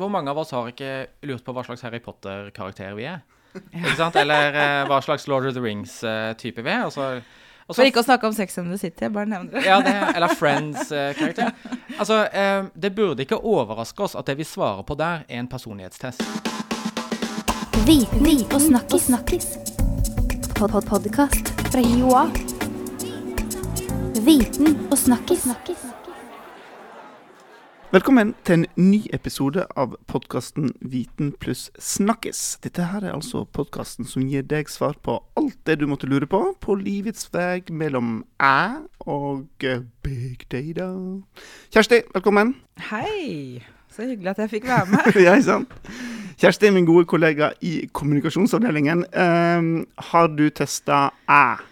hvor mange av oss har ikke lurt på hva slags Harry Potter-karakter vi er? Ikke sant? Eller eh, hva slags Lord of the Rings-type vi er? Og så, og så For ikke å snakke om Sex and the City, jeg bare nevner det. ja, det, eller Friends-karakter. Altså, eh, det burde ikke overraske oss at det vi svarer på der, er en personlighetstest. Viten og snakkis. snakkis. Pod -pod Podkast fra Joa. Viten og snakkis. Velkommen til en ny episode av podkasten Viten pluss snakkis. Dette her er altså podkasten som gir deg svar på alt det du måtte lure på på livets vei mellom æ og eh, big data. Kjersti, velkommen. Hei! Så hyggelig at jeg fikk være med. ja, sant? Kjersti er min gode kollega i kommunikasjonsavdelingen. Um, har du testa æ?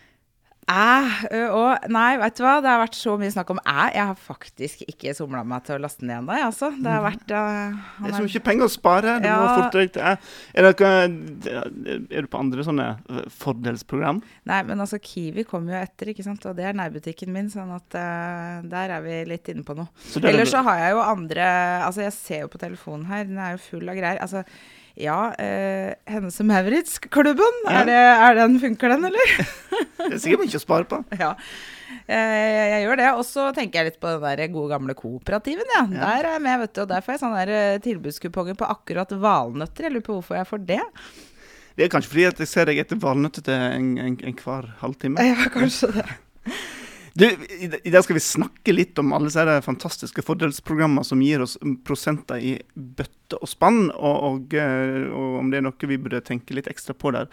Æ ø, og Nei, vet du hva, det har vært så mye snakk om æ. Jeg har faktisk ikke somla meg til å laste den ned ennå, jeg, altså. Det har vært uh, Det er så mye penger å spare. Du må Ja. forte deg til æ. Er, du på andre sånne eh, fordelsprogram? Nei, men altså, Kiwi kommer jo etter, ikke sant. Og det er nærbutikken min, sånn at uh, der er vi litt inne på noe. Er Ellers så har jeg jo andre Altså, jeg ser jo på telefonen her, den er jo full av greier. Altså, ja, eh, Hennes og Maurits-klubben, Ja. er, er den, funker den, eller? Det er sikkert mye å spare på. ja. Eh, jeg gjør det. Og så tenker jeg litt på den der gode gamle kooperativen, ja. Der er jeg med, vet du. Og der får jeg sånne eh, tilbudskuponger på akkurat valnøtter. Jeg lurer på hvorfor jeg får det. Det er kanskje fordi at jeg ser deg etter valnøtter til en, en, en hver halvtime. Ja, kanskje det. Du, i, dag skal vi snakke litt om alle disse fantastiske fordelsprogrammene som gir oss prosenter i bøtte og spann, og, og, eh, og om det er noe vi burde tenke litt ekstra på der.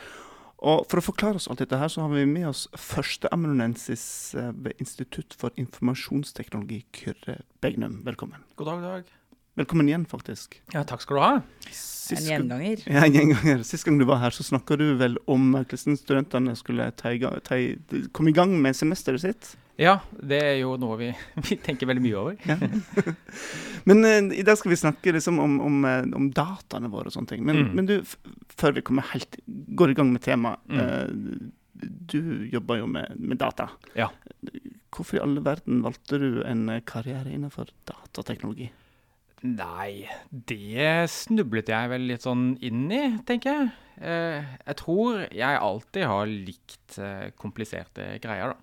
Og For å forklare oss alt dette her, så har vi med oss førsteamanuensis eh, ved Institutt for informasjonsteknologi, Kyrre Begnum. Velkommen. God dag, dag. Velkommen igjen, faktisk. Ja, takk skal du ha. Sist En gjenganger. Ja, en gjenganger. Sist gang du var her, så snakka du vel om hvordan studentene skulle ta ta komme i gang med semesteret sitt. Ja, det er jo noe vi, vi tenker veldig mye over. Ja. Men uh, i dag skal vi snakke liksom om, om, eh, om dataene våre og sånne ting. Men, Mm. men du, f før vi kommer helt, går i gang med temaet. Mm. uh, du jobber jo med, med data. Ja. Hvorfor i alle verden valgte du en eh, karriere innenfor datateknologi? Nei, det snublet jeg vel litt sånn inn i, tenker jeg. Eh, jeg tror jeg alltid har likt eh, kompliserte greier, da.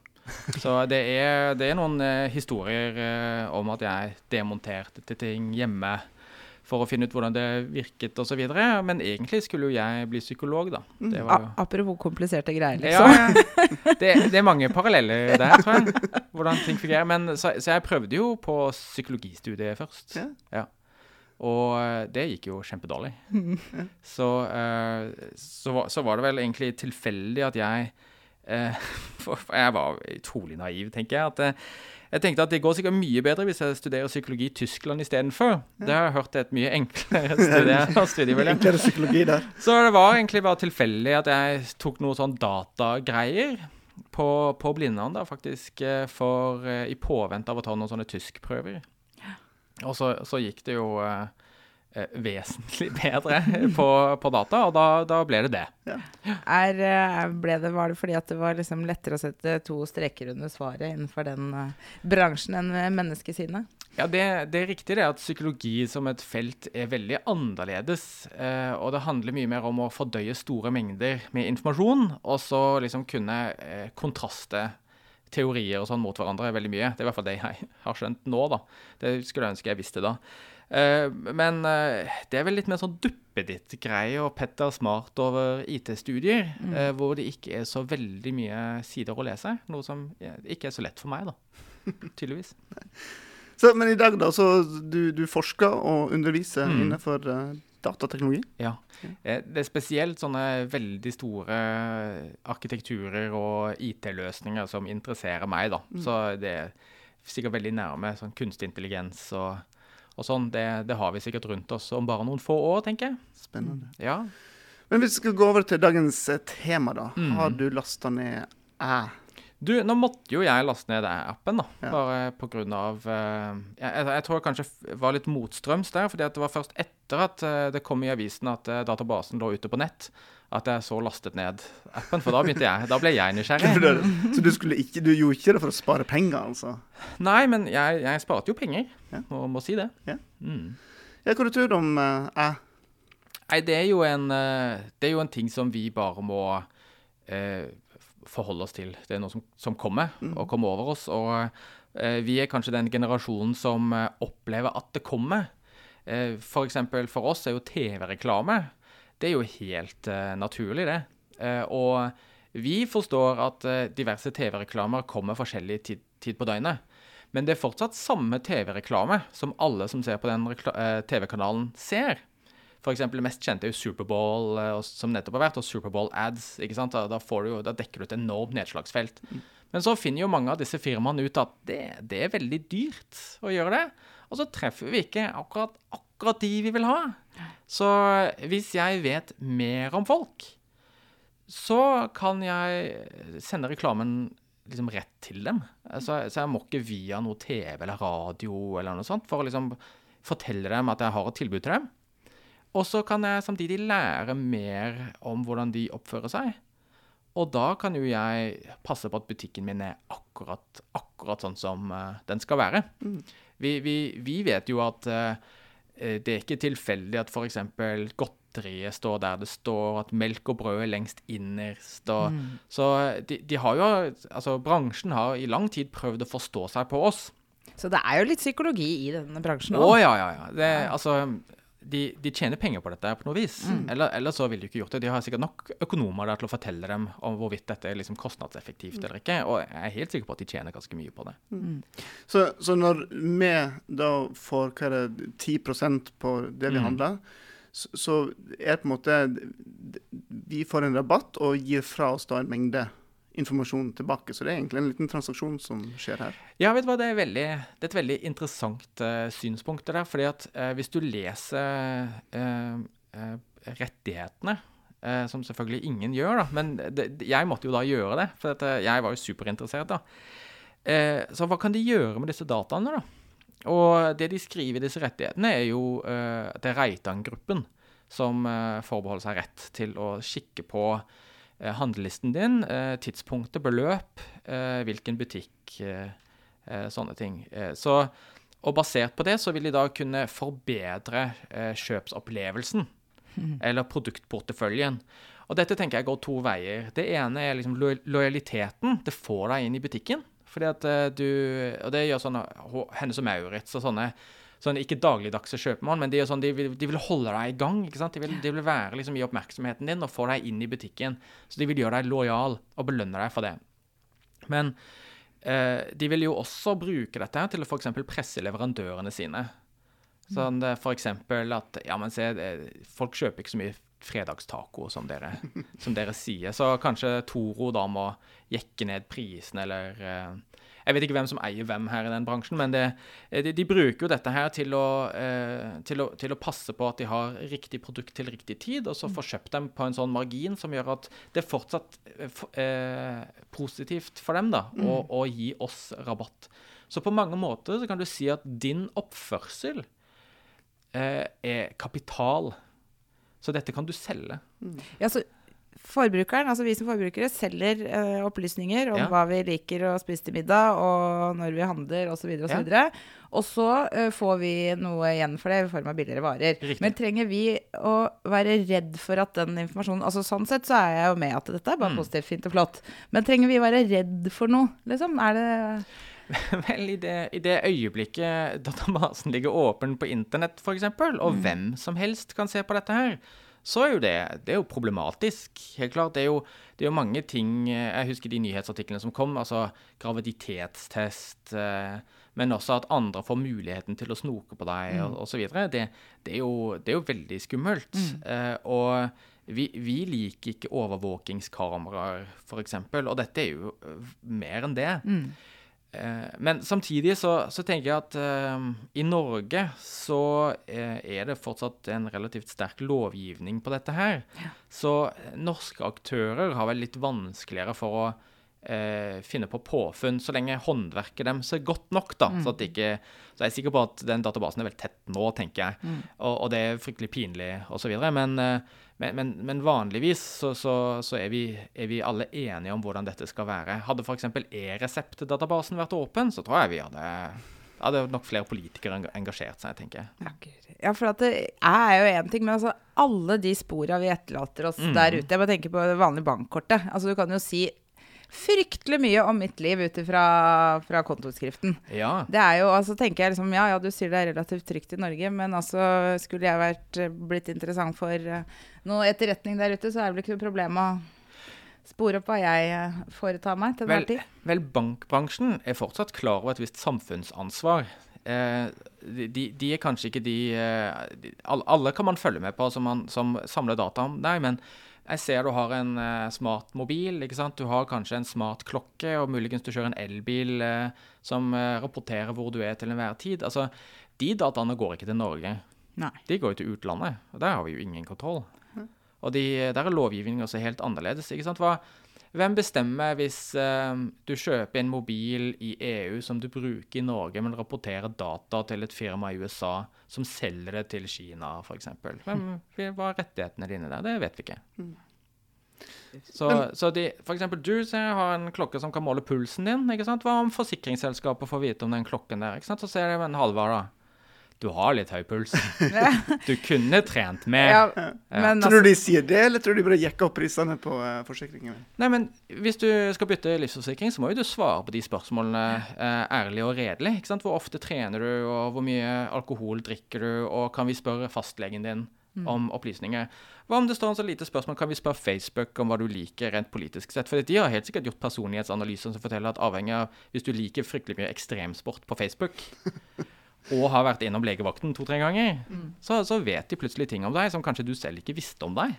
Så det er, det er noen eh, historier om at jeg demonterte til ting hjemme for å finne ut hvordan det virket osv. Men egentlig skulle jo jeg bli psykolog, da. Det var jo apropos kompliserte greier, liksom. ja. Det, det er mange paralleller der, tror jeg. Hvordan ting fungerer. Men, så, så jeg prøvde jo på psykologistudiet først. Ja. Og eh, det gikk jo kjempedårlig. Så, eh, så, var- så var det vel egentlig tilfeldig at jeg eh, For jeg var utrolig naiv, tenker jeg. at jeg tenkte at det går sikkert mye bedre hvis jeg studerer psykologi i Tyskland istedenfor. Det har jeg hørt er et mye enklere studie, studie. Enklere psykologi der. Så det var egentlig bare tilfeldig at jeg tok noe sånn datagreier på, på Blindern, da, faktisk, eh, for eh, i påvente av å ta noen sånne tyskprøver. Og så, så gikk det jo eh, vesentlig bedre på, på data, og da, da ble det det. Er, eh, ble det, var det fordi at det var liksom lettere å sette to streker under svaret innenfor den eh, bransjen enn eh, menneskesinnet? Ja, det, det er riktig det at psykologi som et felt er veldig annerledes. Eh, og det handler mye mer om å fordøye store mengder med informasjon, og så liksom kunne eh, kontraste teorier og sånn mot hverandre veldig mye. Det er i hvert fall det jeg har skjønt nå, da. Det skulle jeg ønske jeg visste da. Eh, men eh, det er vel litt mer sånn duppeditt-greie og Petter Smart over IT-studier, eh, hvor det ikke er så veldig mye sider å lese. Noe som ikke er så lett for meg, da. Tydeligvis. Så, men i dag, da, så du, du forsker og underviser Mm. innenfor datateknologi? Ja. Det er spesielt sånne veldig store arkitekturer og IT-løsninger som interesserer meg, da. Så det er sikkert veldig nærme sånn kunstig intelligens og, og sånn. Det, det har vi sikkert rundt oss om bare noen få år, tenker jeg. Spennende. Ja. Men hvis vi skal gå over til dagens eh, tema, da. Mm. Har du lasta ned æ? Du, nå måtte jo jeg laste ned den appen, da. Ja. Bare på grunn av eh, jeg, jeg, jeg tror jeg kanskje var litt motstrøms der, fordi at det var først etter at eh, det kom i avisen at eh, databasen lå ute på nett, at jeg så lastet ned appen. For da begynte jeg. Da ble jeg nysgjerrig. Så du, ikke, du gjorde ikke det for å spare penger, altså? Nei, men jeg, jeg sparte jo penger. Ja. Må, må si det. Ja. Mm. Ja, hva du tror du om uh, æ? Nei, det er, jo en, det er jo en ting som vi bare må eh, forholde oss til. Det er noe som, som kommer, og kommer over oss. Og eh, vi er kanskje den generasjonen som eh, opplever at det kommer. Eh, for eksempel for oss er jo TV-reklame Det er jo helt eh, naturlig, det. Eh, og vi forstår at eh, diverse TV-reklamer kommer forskjellig tid, tid på døgnet. Men det er fortsatt samme TV-reklame som alle som ser på den TV-kanalen, ser. Eksempel det mest kjente er jo Superbowl, eh, som nettopp har vært, og Superbowl ads. ikke sant? Da, da, får du da dekker du et enormt nedslagsfelt. Men så finner jo mange av disse firmaene ut at det, det er veldig dyrt å gjøre det. Og så treffer vi ikke akkurat, akkurat de vi vil ha. Så hvis jeg vet mer om folk, så kan jeg sende reklamen liksom rett til dem. Altså, så jeg må ikke via noe TV eller radio eller noe sånt for å liksom fortelle dem at jeg har et tilbud til dem. Og så kan jeg samtidig lære mer om hvordan de oppfører seg. Og da kan jo jeg passe på at butikken min er akkurat, akkurat sånn som eh, den skal være. Vi, vi, vi vet jo at eh, eh, det er ikke tilfeldig at f.eks. godteriet står der det står, at melk og brød er lengst innerst. Og, Så de, de har jo Altså, bransjen har i lang tid prøvd å forstå seg på oss. Så det er jo litt psykologi i denne bransjen Å òg. ja, ja, ja. Det, altså, de, de tjener penger på dette på noe vis. Eller, eller så ville de ikke gjort det. De har sikkert nok økonomer der til å fortelle dem om hvorvidt dette er liksom kostnadseffektivt eller ikke. Og jeg er helt sikker på at de tjener ganske mye på det. Så, så når vi da får hva er det, 10% på det vi Mm. handler, så, så er det på en måte Vi får en rabatt og gir fra oss da en mengde informasjon tilbake. Så det er egentlig en liten transaksjon som skjer her. Ja, vet du hva, det er, veldig, det er et veldig interessant uh, synspunkt det der. fordi at uh, hvis du leser uh, rettighetene, som selvfølgelig ingen gjør, da, men det, jeg måtte jo da gjøre det, for eh, jeg var jo superinteressert da. Så hva kan de gjøre med disse dataene da? Og det de skriver i disse rettighetene er jo uh, er Reitan-gruppen som eh, forbeholder seg rett til å kikke på handlelisten din, eh, tidspunktet, beløp, eh, hvilken butikk, eh, eh, sånne ting. Eh, så, og basert på det så vil de da kunne forbedre eh, kjøpsopplevelsen, eller produktporteføljen. Og dette tenker jeg går to veier. Det ene er liksom lo lojaliteten. Det får deg inn i butikken. Fordi at eh, du, og det gjør sånne H- Hennes og Maurits og sånne, sånne ikke dagligdagse kjøpmann, men de, sånn, de, vil, de vil holde deg i gang. De vil, de vil være liksom i oppmerksomheten din og få deg inn i butikken. Så de vil gjøre deg lojal og belønne deg for det. Men eh, de vil jo også bruke dette til å f.eks. presse leverandørene sine. Sånn f.eks. for eksempel at Ja, men se, folk kjøper ikke så mye fredagstaco som dere, som dere sier. Så kanskje Toro da må jekke ned prisen, eller eh, Jeg vet ikke hvem som eier hvem her i den bransjen, men det, de, de bruker jo dette her til å, eh, til, å, til å passe på at de har riktig produkt til riktig tid, og så få kjøpt dem på en sånn margin som gjør at det er fortsatt eh, eh, positivt for dem da, å, å gi oss rabatt. Så på mange måter så kan du si at din oppførsel eh, er kapital. Så dette kan du selge. Ja, så forbrukeren, altså vi som forbrukere, selger uh, opplysninger om Ja. hva vi liker å spise til middag, og når vi handler, osv. Og, så videre. og så uh, får vi noe igjen for det i form av billigere varer. Riktig. Men trenger vi å være redd for at den informasjonen altså Sånn sett så er jeg jo med at dette er bare Mm. positivt, fint og flott. Men trenger vi å være redd for noe, liksom? Er det Vel, i det, i det øyeblikket databasen ligger åpen på internett, f.eks., og hvem som helst kan se på dette her, så er jo det, det er jo problematisk. Helt klart. Det er jo, det er jo mange ting eh, Jeg husker de nyhetsartiklene som kom, altså graviditetstest, eh, men også at andre får muligheten til å snoke på deg, så videre. Det, det, er jo, det er jo veldig skummelt. Eh, og vi, vi liker ikke overvåkingskameraer, f.eks., og dette er jo mer enn det. Eh, Men samtidig så, så tenker jeg at eh, i Norge så eh, er det fortsatt en relativt sterk lovgivning på dette her. Så eh, norske aktører har vel litt vanskeligere for å eh, finne på påfunn, så lenge håndverket deres er godt nok. da, så, at det ikke, så jeg er sikker på at den databasen er veldig tett nå, tenker jeg. Og, og det er fryktelig pinlig osv. Men, eh, men, men, men vanligvis så, så, så er, vi, er vi alle enige om hvordan dette skal være. Hadde f.eks. e-reseptdatabasen vært åpen, så tror jeg vi hadde hadde nok flere politikere engasjert seg, tenker jeg. Ja, for det er jo én ting, men altså alle de spora vi etterlater oss Mm. der ute Jeg bare tenker på det vanlige bankkortet. Altså Du kan jo si fryktelig mye om mitt liv ut fra kontoskriften. Ja. Det er jo, altså tenker jeg liksom, Ja, ja, du sier det er relativt trygt i Norge, men altså skulle jeg vært eh, blitt interessant for eh, noe etterretning der ute, så er det vel ikke noe problem å spore opp hva jeg eh, foretar meg til enhver tid. vel, bankbransjen er fortsatt klar over et visst samfunnsansvar. Eh, de, de, er kanskje ikke de, de alle, kan man følge med på som, man, som samler data om deg, men jeg ser du har en uh, smart mobil, ikke sant? Du har kanskje en smart klokke, og muligens du kjører en elbil uh, som uh, rapporterer hvor du er til enhver tid. Altså, de dataene går ikke til Norge. Nei. De går jo til utlandet, og der har vi jo ingen kontroll. Og de, der er lovgivningen også helt annerledes. ikke sant? Hva, hvem bestemmer hvis eh, du kjøper en mobil i EU som du bruker i Norge, men rapporterer data til et firma i USA som selger det til Kina, f.eks.? Hva er rettighetene dine der? Det vet vi ikke. Så, så de, for eksempel du ser, har en klokke som kan måle pulsen din. ikke sant? Hva om forsikringsselskapet får vite om den klokken der? ikke sant? Så ser de en Halvard, da. Du har litt høy puls. Du kunne trent mer. Ja, men Tror altså, du de sier det, eller tror du de bare jekker opp prisene på uh, forsikringen? Nei, men hvis du skal bytte livsforsikring, så må jo du svare på de spørsmålene uh, ærlig og redelig. ikke sant? Hvor ofte trener du, og hvor mye alkohol drikker du, og kan vi spørre fastlegen din om opplysninger? Hva om det står en så lite spørsmål, kan vi spørre Facebook om hva du liker rent politisk sett? For de har helt sikkert gjort personlighetsanalyser som forteller at avhengig av hvis du liker fryktelig mye ekstremsport på Facebook, og har vært innom legevakten to-tre ganger, så, så vet de plutselig ting om deg som kanskje du selv ikke visste om deg.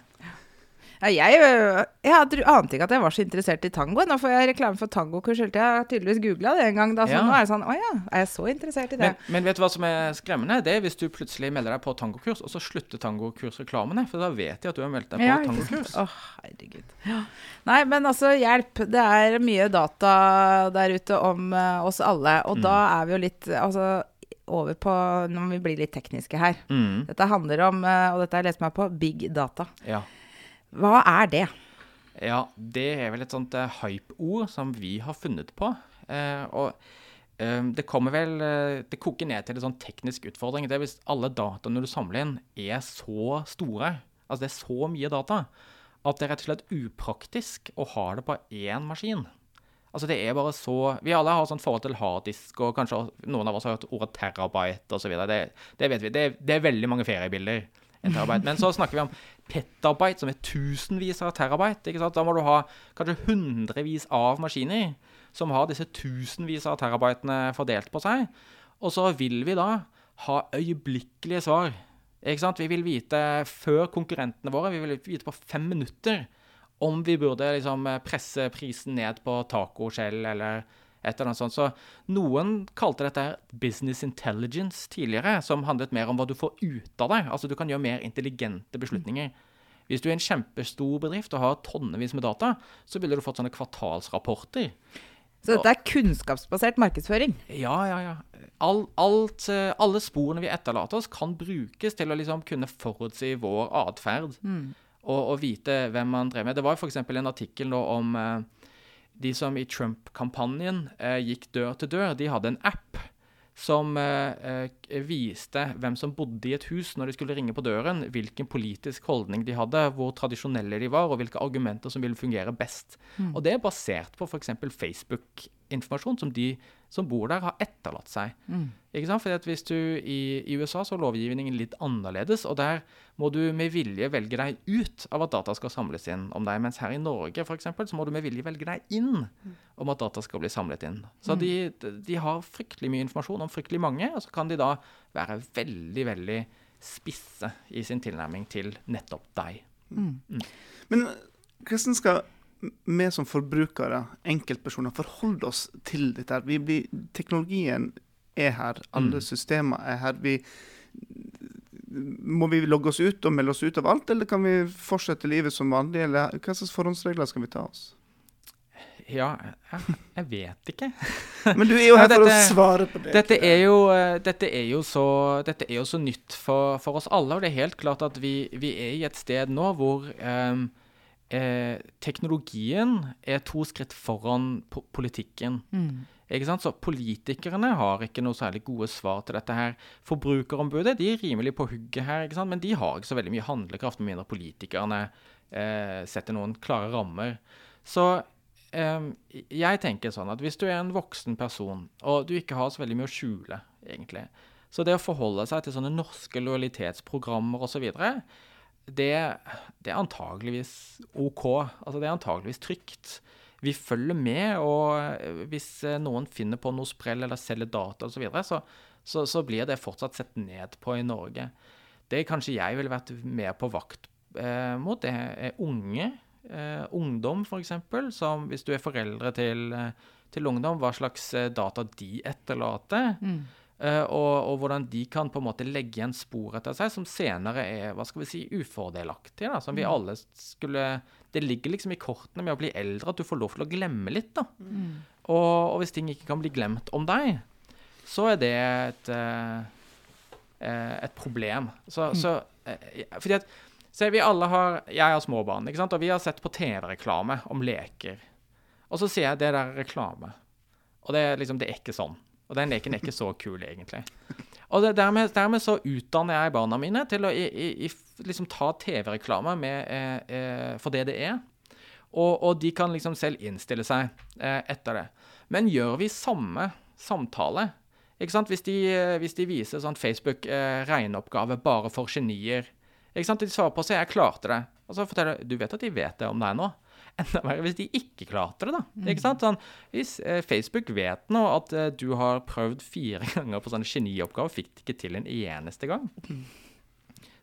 ja, jeg, øh, jeg ante ikke at jeg var så interessert i tango. Nå får jeg reklame for tangokurs hele tida. Jeg har tydeligvis googla det en gang. Da, så Ja. nå er jeg sånn Å ja, er jeg så interessert i det? Men, men vet du hva som er skremmende? Det er hvis du plutselig melder deg på tangokurs, og så slutter tangokursreklamene. For da vet de at du har meldt deg på Ja, tangokurs. Å, oh, herregud. Nei, men altså, hjelp. Det er mye data der ute om uh, oss alle. Og da er vi jo litt altså, over på Nå må vi bli litt tekniske her. Mm, Dette handler om, eh, og dette har jeg lest meg på, big data. ja. Hva er det? ja, det er vel et sånt uh, hype-ord som vi har funnet på. Uh, og uh, det kommer vel Det koker ned til en sånn teknisk utfordring. Det er hvis alle dataene du samler inn, er så store, altså det er så mye data, at det er rett og slett upraktisk å ha det på én maskin. Altså det er bare så Vi alle har sånn forhold til harddisk, og kanskje noen av oss har hørt ordet terabyte osv. Det, det vet vi. Det, det er veldig mange feriebilder. En terabyte. Men så snakker vi om petabyte, som er tusenvis av terabyte. ikke sant? Da må du ha kanskje hundrevis av maskiner som har disse tusenvis av terabytene fordelt på seg. Og så vil vi da ha øyeblikkelige svar. Ikke sant? Vi vil vite før konkurrentene våre, vi vil vite på fem minutter om vi burde liksom presse prisen ned på tacoskjell eller et eller annet sånt. Så noen kalte dette business intelligence tidligere, som handlet mer om hva du får ut av det. Altså du kan gjøre mer intelligente beslutninger. Hvis du er en kjempestor bedrift og har tonnevis med data, så ville du fått sånne kvartalsrapporter. Så dette er kunnskapsbasert markedsføring. Ja, ja, ja. All, alt, eh, alle sporene vi etterlater oss, kan brukes til å liksom kunne forutsi vår atferd. Og, og vite hvem man drev med. Det var f.eks. en artikkel nå om eh, de som i Trump-kampanjen eh, gikk dør til dør. De hadde en app som eh, eh, viste hvem som bodde i et hus når de skulle ringe på døren, hvilken politisk holdning de hadde, hvor tradisjonelle de var, og hvilke argumenter som ville fungere best. Og det er basert på f.eks. Facebook-informasjon som de som bor der, har etterlatt seg. Ikke sant? Fordi at hvis du i, I USA så er lovgivningen litt annerledes, og der må du med vilje velge deg ut av at data skal samles inn om deg. Mens her i Norge for eksempel, så må du med vilje velge deg inn om at data skal bli samlet inn. Så de, de har fryktelig mye informasjon om fryktelig mange, og så kan de da være veldig, veldig spisse i sin tilnærming til nettopp deg. Men Kristen, skal vi som forbrukere, enkeltpersoner, forholde oss til dette? her? Vi blir, teknologien er her, alle Mm. systemer er her. Vi, må vi logge oss ut og melde oss ut av alt, eller kan vi fortsette livet som vanlig? Eller hva slags forhåndsregler skal vi ta oss? Ja, jeg, jeg vet ikke. Men du er jo her for å svare på det. Dette er jo, eh, dette er jo, så, dette er jo så nytt for, for oss alle, og det er helt klart at vi, vi er i et sted nå hvor ehm, eh, teknologien er to skritt foran po politikken. Ikke sant? Så politikerne har ikke noe særlig gode svar til dette her. Forbrukerombudet de er rimelig på hugget her, ikke sant? men de har ikke så veldig mye handlekraft med mindre politikerne eh, setter noen klare rammer. Så eh, jeg tenker sånn at hvis du er en voksen person, og du ikke har så veldig mye å skjule, egentlig, så det å forholde seg til sånne norske lojalitetsprogrammer osv., det, det er antageligvis OK. Altså det er antageligvis trygt. Vi følger med, og eh, hvis eh, noen finner på noe sprell eller selger data osv., så, videre, så, så så blir det fortsatt sett ned på i Norge. Det kanskje jeg ville vært mer på vakt eh, mot, det er unge. Eh, ungdom, f.eks. Som hvis du er foreldre til, eh, til ungdom, hva slags data de etterlater. Mm. Uh, og, og, hvordan de kan på en måte legge igjen spor etter seg som senere er hva skal vi si, ufordelaktige. Da, som vi mm. alle skulle Det ligger liksom i kortene med å bli eldre at du får lov til å glemme litt. da. Mm. Og, og, hvis ting ikke kan bli glemt om deg, så er det et, uh, et problem. Så, mm. så fordi at Se, vi alle har Jeg har små barn, ikke sant? og vi har sett på TV-reklame om leker. Og så sier jeg det der er reklame. Og det, liksom, det er ikke sånn. Og den leken er ikke så kul, egentlig. Og det, dermed, dermed, så utdanner jeg barna mine til å i, i, liksom ta TV-reklame eh, eh, for det det er. Og, og, de kan liksom selv innstille seg eh, etter det. Men gjør vi samme samtale ikke sant? Hvis de, eh, hvis de viser sånn Facebook-regneoppgave eh, bare for genier ikke sant? De svarer på seg 'jeg klarte det', og så forteller du vet at de vet det om deg nå enda verre hvis de ikke klarte det. da. Mm. Ikke sant? Sånn, hvis eh, Facebook vet nå at eh, du har prøvd fire ganger på sånne genioppgaver, fikk det ikke til en eneste gang.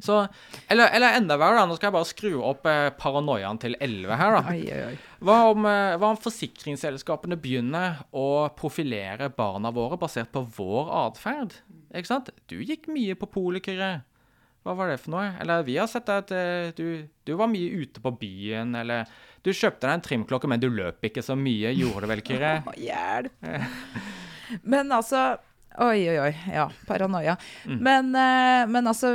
Så, eller, eller, enda verre, da. Nå skal jeg bare skru opp eh, paranoiaen til 11 her, da. Oi, oi. Hva, om, eh, hva om forsikringsselskapene begynner å profilere barna våre basert på vår atferd? Ikke sant? Du gikk mye på polikere. Hva var det for noe? Eller vi har sett at eh, du, du, var mye ute på byen, eller du kjøpte deg en trimklokke, men du løp ikke så mye. Gjorde det vel, Kyrre? Hjelp! men altså Oi, oi, oi. Ja, paranoia. Mm. Men, uh, men, altså,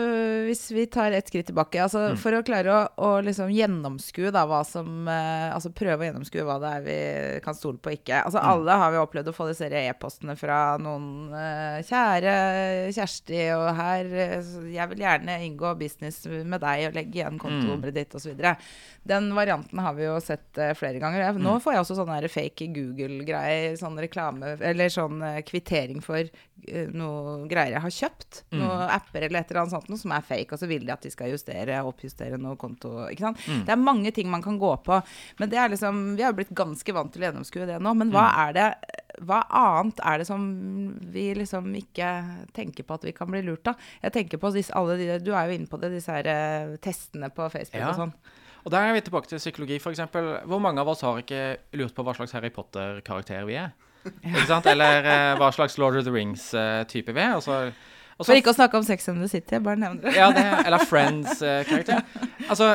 hvis vi tar et skritt tilbake altså, mm. For å klare å, å liksom gjennomskue da, hva som uh, Altså prøve å gjennomskue hva det er vi kan stole på og ikke. Altså, mm. Alle har vi opplevd å få disse e-postene fra noen uh, Kjære Kjersti, og her Jeg vil gjerne inngå business med deg og legge igjen kontonummeret mm. ditt, osv. Den varianten har vi jo sett flere ganger. Nå mm. får jeg også sånne fake Google-greier, sånn reklame Eller sånn kvittering for Eh, noe greier jeg har kjøpt. Mm. Noen apper eller et eller annet sånt noe som er fake, og så vil de at de skal justere, oppjustere noe konto. ikke sant? Mm. Det er mange ting man kan gå på. Men det er liksom, vi har blitt ganske vant til å gjennomskue det nå. Men hva mm. er det hva annet er det som vi liksom ikke tenker på at vi kan bli lurt av? Jeg tenker på disse, alle de, Du er jo inne på det, disse her uh, testene på Facebook ja. og sånn. Og der er vi tilbake til psykologi, f.eks. Hvor mange av oss har ikke lurt på hva slags Harry Potter-karakter vi er? Ikke sant? Eller uh, hva slags Lord of the Rings-type uh, vi er. Også, også, For ikke å snakke om Sex and the City, bare nevner det. ja, det eller Friends-karakter. Uh, altså,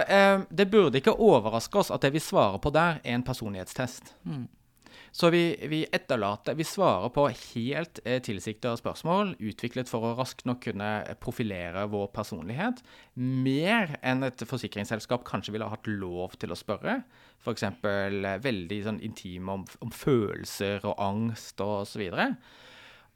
det burde ikke overraske oss at det vi svarer på der, er en personlighetstest. Mm. Så vi, vi, etterlater Vi svarer på helt eh, tilsiktede spørsmål utviklet for å raskt nok kunne profilere vår personlighet. Mer enn et forsikringsselskap kanskje ville hatt lov til å spørre. F.eks. Eh, veldig sånn intime om, om, følelser og angst og så videre.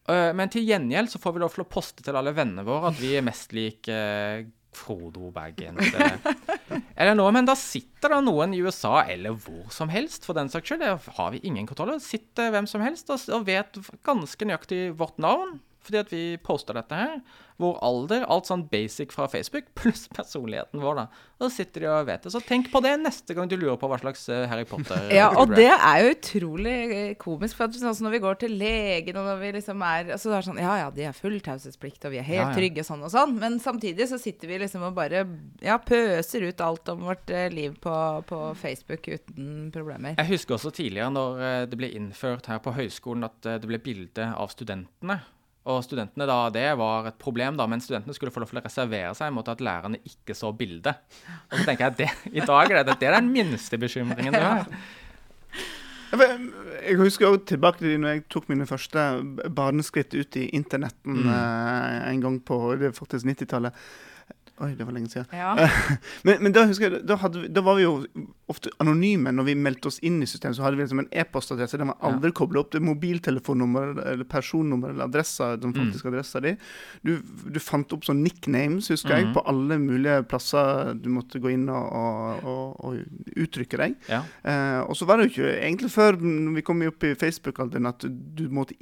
Uh, men til gjengjeld så får vi lov til å poste til alle vennene våre at vi er mest lik uh, Frodo Baggins eller, noe. Men da sitter det noen i USA, eller hvor som helst, for den saks skyld, det har vi ingen kontroll over, sitter hvem som helst og vet ganske nøyaktig vårt navn fordi at vi poster dette her. Vår alder, alt sånn basic fra Facebook, pluss personligheten vår, da. Og så sitter de og vet det. Så tenk på det neste gang du lurer på hva slags uh, Harry Potter Ja, og det er jo utrolig eh, komisk. For at, sånn, når vi går til legen, og når vi liksom er Så er det sånn Ja ja, de har full taushetsplikt, og vi er helt ja, ja. trygge, sånn og sånn. Men samtidig så sitter vi liksom og bare ja, pøser ut alt om vårt liv på, på, Facebook uten problemer. Jeg husker også tidligere, når det ble innført her på høyskolen, at det ble bilde av studentene. Og studentene da, Det var et problem, da, men studentene skulle få lov til å reservere seg mot at lærerne ikke så bildet. Og så tenker jeg at det, i dag er det, det er den minste bekymringen du har. Jeg husker også tilbake til når jeg tok mine første barneskritt ut i internetten mm. eh, en gang på det faktisk 90-tallet. Oi, det var lenge siden. Ja. men, men, da husker jeg, da, hadde, da, var vi jo ofte anonyme. Når vi meldte oss inn i systemet, så hadde vi liksom en e-postadresse. Den var aldri ja. kobla opp til mobiltelefonnummer eller personnummer eller adressa, den Mm. faktiske adressa di. Du, du fant opp sånn nicknames, husker jeg, Mhm. på alle mulige plasser du måtte gå inn og, og, og, og uttrykke deg. Ja. Eh, og så var det jo ikke egentlig før vi kom opp i Facebook-alderen at du måtte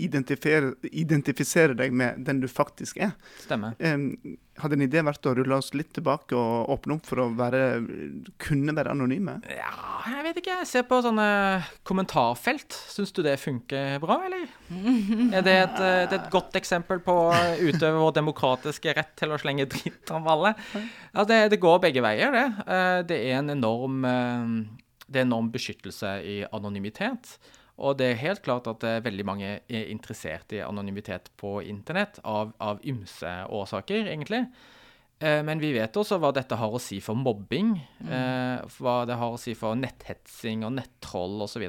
identifisere deg med den du faktisk er. Stemmer. Eh, hadde en idé vært å rulle oss litt tilbake og åpne opp for å være, kunne være anonyme? Ja, jeg vet ikke. Jeg ser på sånne kommentarfelt. Syns du det funker bra, eller? Er det et, eh, det er et godt eksempel på å utøve vår demokratiske rett til å slenge dritt om alle? Ja, det, det går begge veier, det. Eh, Det er en enorm, eh, det er enorm beskyttelse i anonymitet. Og det er helt klart at er veldig mange er interessert i anonymitet på internett, av, av ymse årsaker, egentlig. Eh, Men vi vet også hva dette har å si for mobbing, mm. hva det har å si for netthetsing og nettroll osv.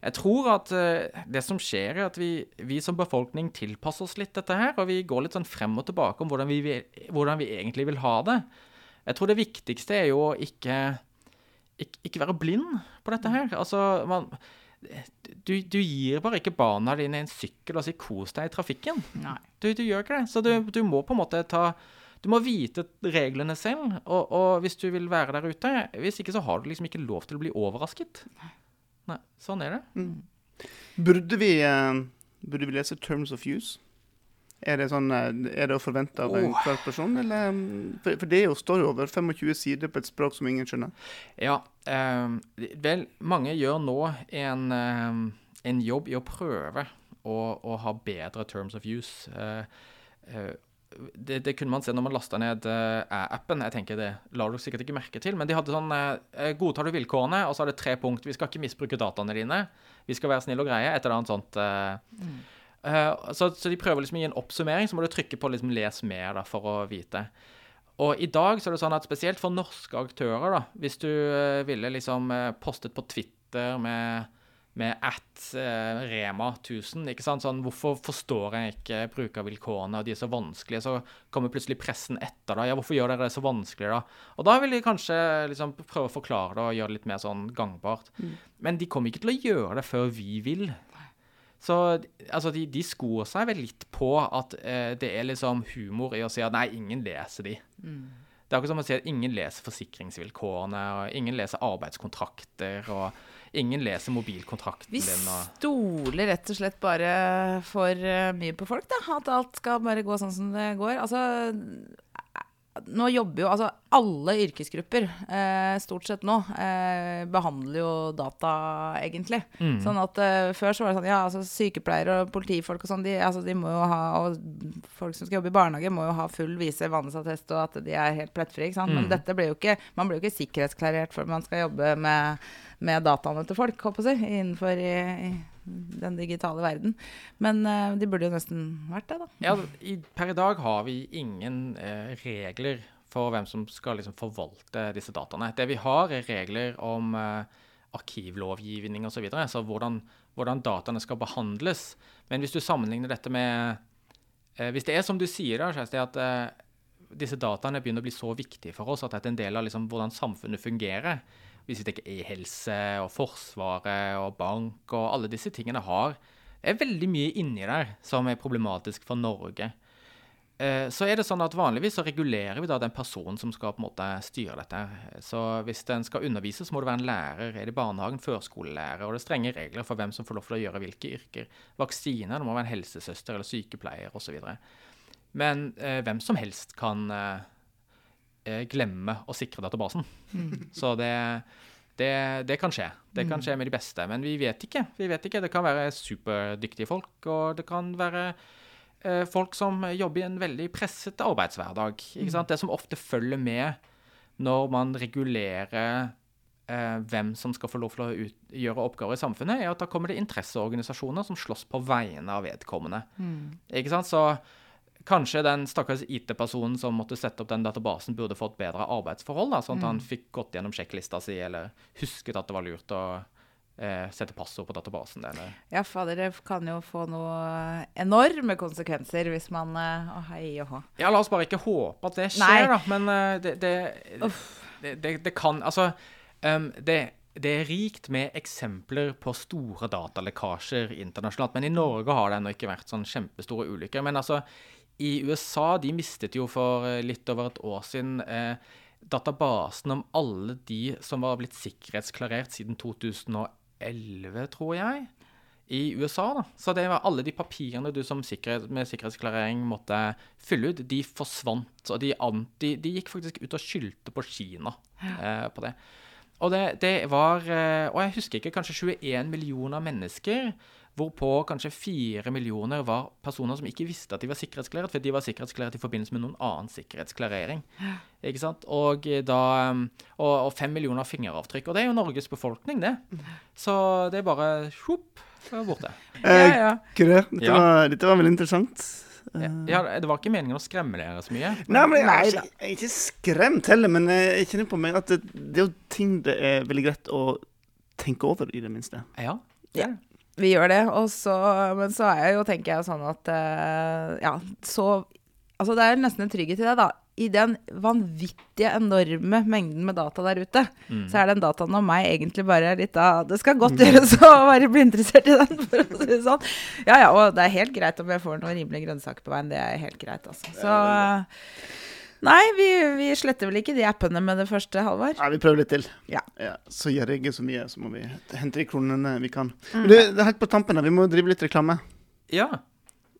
Jeg tror at eh, det som skjer, er at vi, vi som befolkning tilpasser oss litt dette her, og vi går litt sånn frem og tilbake om hvordan vi, hvordan vi egentlig vil ha det. Jeg tror det viktigste er jo å ikke, ikke, ikke være blind på dette her. Altså, man, du, du gir bare ikke barna dine en sykkel og sier 'kos deg i trafikken'. Du, du gjør ikke det. Så du, du må på en måte ta Du må vite reglene selv. Og, og hvis du vil være der ute Hvis ikke så har du liksom ikke lov til å bli overrasket. Nei, sånn er det. Burde vi, uh, burde vi lese Terms of Use? Er det, sånn, eh, er det å forvente av en enhver person? Eller, mm, for, for det er jo, står jo over 25 sider på et språk som ingen skjønner. Ja, ehm, vel, mange gjør nå en, en jobb i å prøve å, å ha bedre terms of use. Eh, eh, det, det kunne man se når man lasta ned eh, appen. Jeg tenker Det la du sikkert ikke merke til, men de hadde sånn eh, Godtar du vilkårene? Og så er det tre punkt. Vi skal ikke misbruke dataene dine. Vi skal være snille og greie. Et eller annet sånt. Mm. Uh, så, så de prøver liksom å gi en oppsummering, så må du trykke på liksom 'les mer' da, for å vite. Og i dag så er det sånn at spesielt for norske aktører, da, hvis du eh, ville liksom eh, postet på Twitter med, med at eh, Rema 1000, ikke sant, sånn hvorfor forstår jeg ikke brukervilkårene, og de er så vanskelige, så kommer plutselig pressen etter da, ja, hvorfor gjør dere det så vanskelig da? Og da vil de kanskje liksom prøve å forklare det og gjøre det litt mer sånn gangbart. Men de kommer ikke til å gjøre det før vi vil. Så altså, de, de skor seg vel litt på at eh, det er liksom humor i å si at nei, ingen leser de. Det er akkurat som å si at ingen leser forsikringsvilkårene, og ingen leser arbeidskontrakter, og ingen leser mobilkontrakten Vi din. Og... stoler rett og slett bare for eh, mye på folk, da. At alt skal bare gå sånn som det går. Altså nå jobber jo altså alle yrkesgrupper, eh, stort sett nå, eh, behandler jo data, egentlig. Mm. Sånn at eh, Før så var det sånn, ja, altså sykepleiere og politifolk og sånn, de, altså, de må jo ha Og folk som skal jobbe i barnehage, må jo ha full vise vandelsattest og at de er helt plettfrie. ikke sant? Men Mm. dette blir jo ikke Man blir jo ikke sikkerhetsklarert før man skal jobbe med, med dataene til folk, håper jeg, innenfor i, i den digitale verden. Men uh, de burde jo nesten vært det, da. Ja, i, per i dag har vi ingen eh, regler for hvem som skal liksom forvalte disse dataene. Det vi har, er regler om eh, arkivlovgivning osv., så, videre, så hvordan, hvordan dataene skal behandles. Men hvis du sammenligner dette med eh, Hvis det er som du sier, da, Kjersti, at eh, disse dataene begynner å bli så viktige for oss at det er en del av liksom, hvordan samfunnet fungerer. Hvis vi tenker e-helse og Forsvaret og bank og alle disse tingene har er veldig mye inni der som er problematisk for Norge. Eh, Så er det sånn at Vanligvis så regulerer vi da den personen som skal på en måte styre dette. Så Hvis den skal undervise, så må det være en lærer. Er det barnehagen, førskolelærer? Og det er strenge regler for hvem som får lov til å gjøre hvilke yrker. Vaksiner, det må være en helsesøster eller sykepleier osv. Men eh, hvem som helst kan eh, glemme å sikre databasen. Så det, det, det kan skje. Det kan skje med de beste. Men vi vet ikke. Vi vet ikke. Det kan være superdyktige folk, og det kan være eh, folk som jobber i en veldig presset arbeidshverdag. Ikke sant? Det som ofte følger med når man regulerer eh, hvem som skal få lov til å ut, gjøre oppgaver i samfunnet, er at da kommer det interesseorganisasjoner som slåss på vegne av vedkommende. Ikke sant? Så kanskje den stakkars IT-personen som måtte sette opp den databasen, burde fått bedre arbeidsforhold, da, sånn at han fikk gått gjennom sjekklista si, eller husket at det var lurt å eh, sette passord på databasen. Eller. Ja, fader, det kan jo få noe enorme konsekvenser hvis man eh, Å, hei og hå. Ja, la oss bare ikke håpe at det Nei. skjer, da. Men eh, det, det, det, det, det kan Altså, Um, det, det er rikt med eksempler på store datalekkasjer internasjonalt. Men i Norge har det ennå ikke vært sånn kjempestore ulykker. Men altså, i USA de mistet jo for eh, litt over et år siden eh, databasen om alle de som var blitt sikkerhetsklarert siden 2011, tror jeg. I USA, da. Så det var alle de papirene du som sikkerhet, med sikkerhetsklarering måtte fylle ut, de forsvant. Og de, an- de, de gikk faktisk ut og skyldte på Kina eh, på det. Og det, det var eh, Og jeg husker ikke, kanskje 21 millioner mennesker, hvorpå kanskje fire millioner var personer som ikke visste at de var sikkerhetsklæret, for de var sikkerhetsklæret i forbindelse med noen annen sikkerhetsklarering. Ikke sant? Og, eh, da, um, og, og fem millioner fingeravtrykk. Og det er jo Norges befolkning, det. Så det er bare sjopp, så er borte. Ja, Eh, ja. Kure, dette, Ja. var, dette var veldig interessant. Eh, Ja, det var ikke meningen å skremme dere så mye. Nei, men jeg, Nei er da. ikke- jeg er ikke skremt heller, men jeg kjenner på meg at det, det er jo ting det er veldig greit å tenke over, i det minste. Ja. Ja. Vi gjør det. Og så, men så er jeg jo, tenker jeg sånn at eh, Ja, så Altså, det er nesten en trygghet i det, da. I den vanvittige, enorme mengden med data der ute, Mm. så er den dataen om meg egentlig bare litt av Det skal godt gjøres å være bli interessert i den, for å si det sånn. Ja ja, og det er helt greit om jeg får noen rimelige grønnsaker på veien. Det er helt greit, altså. Så Nei, vi, vi sletter vel ikke de appene med det første, Halvard. Nei, vi prøver litt til. Ja. så gjør jeg ikke så mye, så må vi hente de kronene vi kan. Mm. Men det, det er helt på tampen her, vi må drive litt reklame. ja.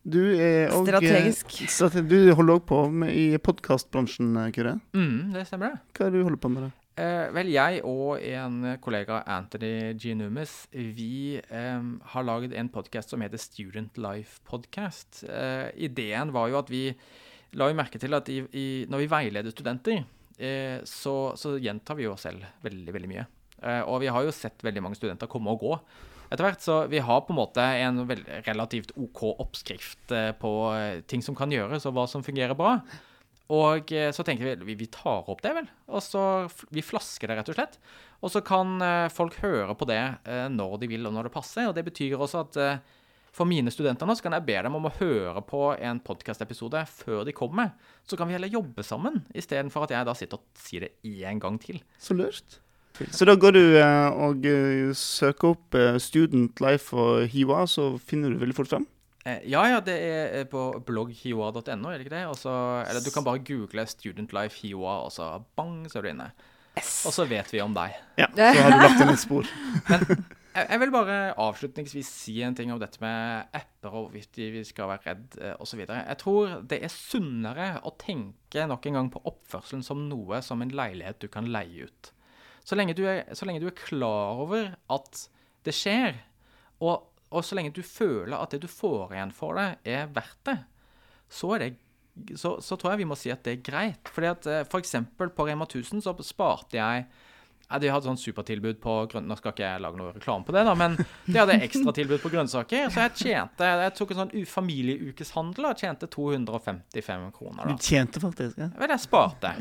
Du er og, Strategisk. eh, strate- du holder òg på med, i podkastbransjen, Kure? Mm, det stemmer, det. Hva er det du holder på med? da? Eh, vel, jeg og en kollega, Anthony G. Numis, vi eh, har laget en podkast som heter Student Life Podcast. Eh, ideen var jo at vi la jo merke til at i, i, når vi veileder studenter, eh, så, så gjentar vi jo oss selv veldig, veldig mye. Eh, og vi har jo sett veldig mange studenter komme og gå etter hvert, så vi har på en måte en relativt OK oppskrift eh, på eh, ting som kan gjøres, og hva som fungerer bra. Og eh, så tenker vi vi, vi tar opp det, vel. Og så vi flasker det, rett og slett. Og så kan folk høre på det når de vil, og når det passer. Og det betyr også at for mine studenter nå, så kan jeg be dem om å høre på en podkastepisode før de kommer. Så kan vi heller jobbe sammen, istedenfor at jeg da sitter og sier det én gang til. Så lurt. Så da går du eh, og eh, søker opp eh, Student Life og HiWA, så finner du veldig fort fram? Eh, ja, ja, det er på blogghiwa.no, er det ikke det? Også, eller du kan bare google Student Life Hiwa, og så bang, så er du inne. Og så vet vi om deg. Ja, så har du lagt inn et spor. Jeg, jeg vil bare avslutningsvis si en ting om dette med apper og hvorvidt vi skal være redd eh, osv. Jeg tror det er sunnere å tenke nok en gang på oppførselen som noe som en leilighet du kan leie ut. Så lenge du er, lenge du er klar over at det skjer, og, og så lenge du føler at det du får igjen for det, er verdt det, så er det så, så tror jeg vi må si at det er greit. Fordi at eh, for på Rema 1000 så sparte jeg De hadde sånn supertilbud på grønn... Nå skal ikke jeg lage noe reklame på det, da, men de hadde ekstratilbud på grønnsaker. Så jeg tjente Jeg tok en sånn familieukeshandel og tjente 255 kroner. da. Du tjente faktisk. Ja. Vel, jeg sparte.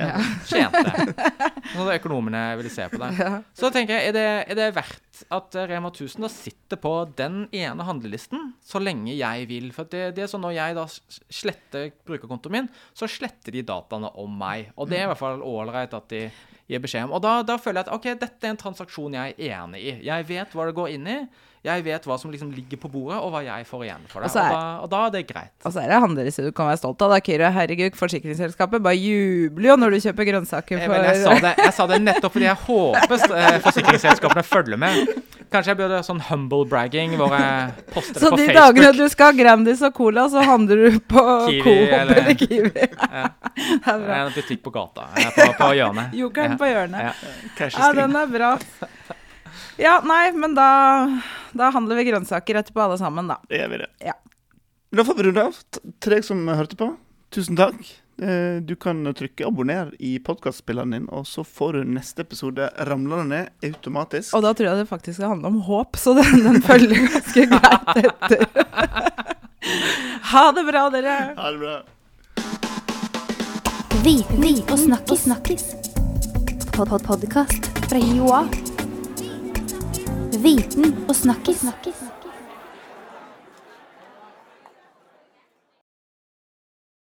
Tjente. Så at økonomene ville se på det. Så tenker jeg, er det, er det verdt at Rema 1000 da sitter på den ene handlelisten så lenge jeg vil? For det, det er sånn når jeg da sletter brukerkontoen min, så sletter de dataene om meg. Og det er i hvert fall ålreit at de gir beskjed om. Og da, da føler jeg at ok, dette er en transaksjon jeg er enig i. Jeg vet hva det går inn i. Jeg vet hva som liksom ligger på bordet, og hva jeg får igjen for det. Og er- Og da, og da er det greit. Og så er det han deres du kan være stolt av. da, Kyrre. Herregud, forsikringsselskapet bare jubler jo når du kjøper grønnsaker Eh, for Men jeg sa, det, jeg sa det nettopp fordi jeg håper eh, forsikringsselskapene følger med. Kanskje jeg burde ha sånn humble bragging hvor jeg poster det Så de dagene du skal ha Grandis og Cola, så handler du på Kiwi Coop eller- eller, Kiwi. Ja. Det er bra. En butikk på gata. Jeg er på, på hjørnet. Jokeren Ja. på hjørnet. Ja. Ja, den er bra. Ja, nei, men da, da handler vi grønnsaker etterpå alle sammen, da. Det gjør vi det. Ja. Da får vi runde av. Til deg som hørte på, tusen takk. Eh, Du kan trykke 'abonner' i podkastspilleren din, og så får du neste episode ramlende ned automatisk. Og da tror jeg det faktisk skal handle om håp, så den, den følger ganske greit etter. Ha det bra, dere. Ha det bra. Viten og snakkis. snakkis. Pod -pod Podkast fra Joa. Viten og snakkis. snakkis.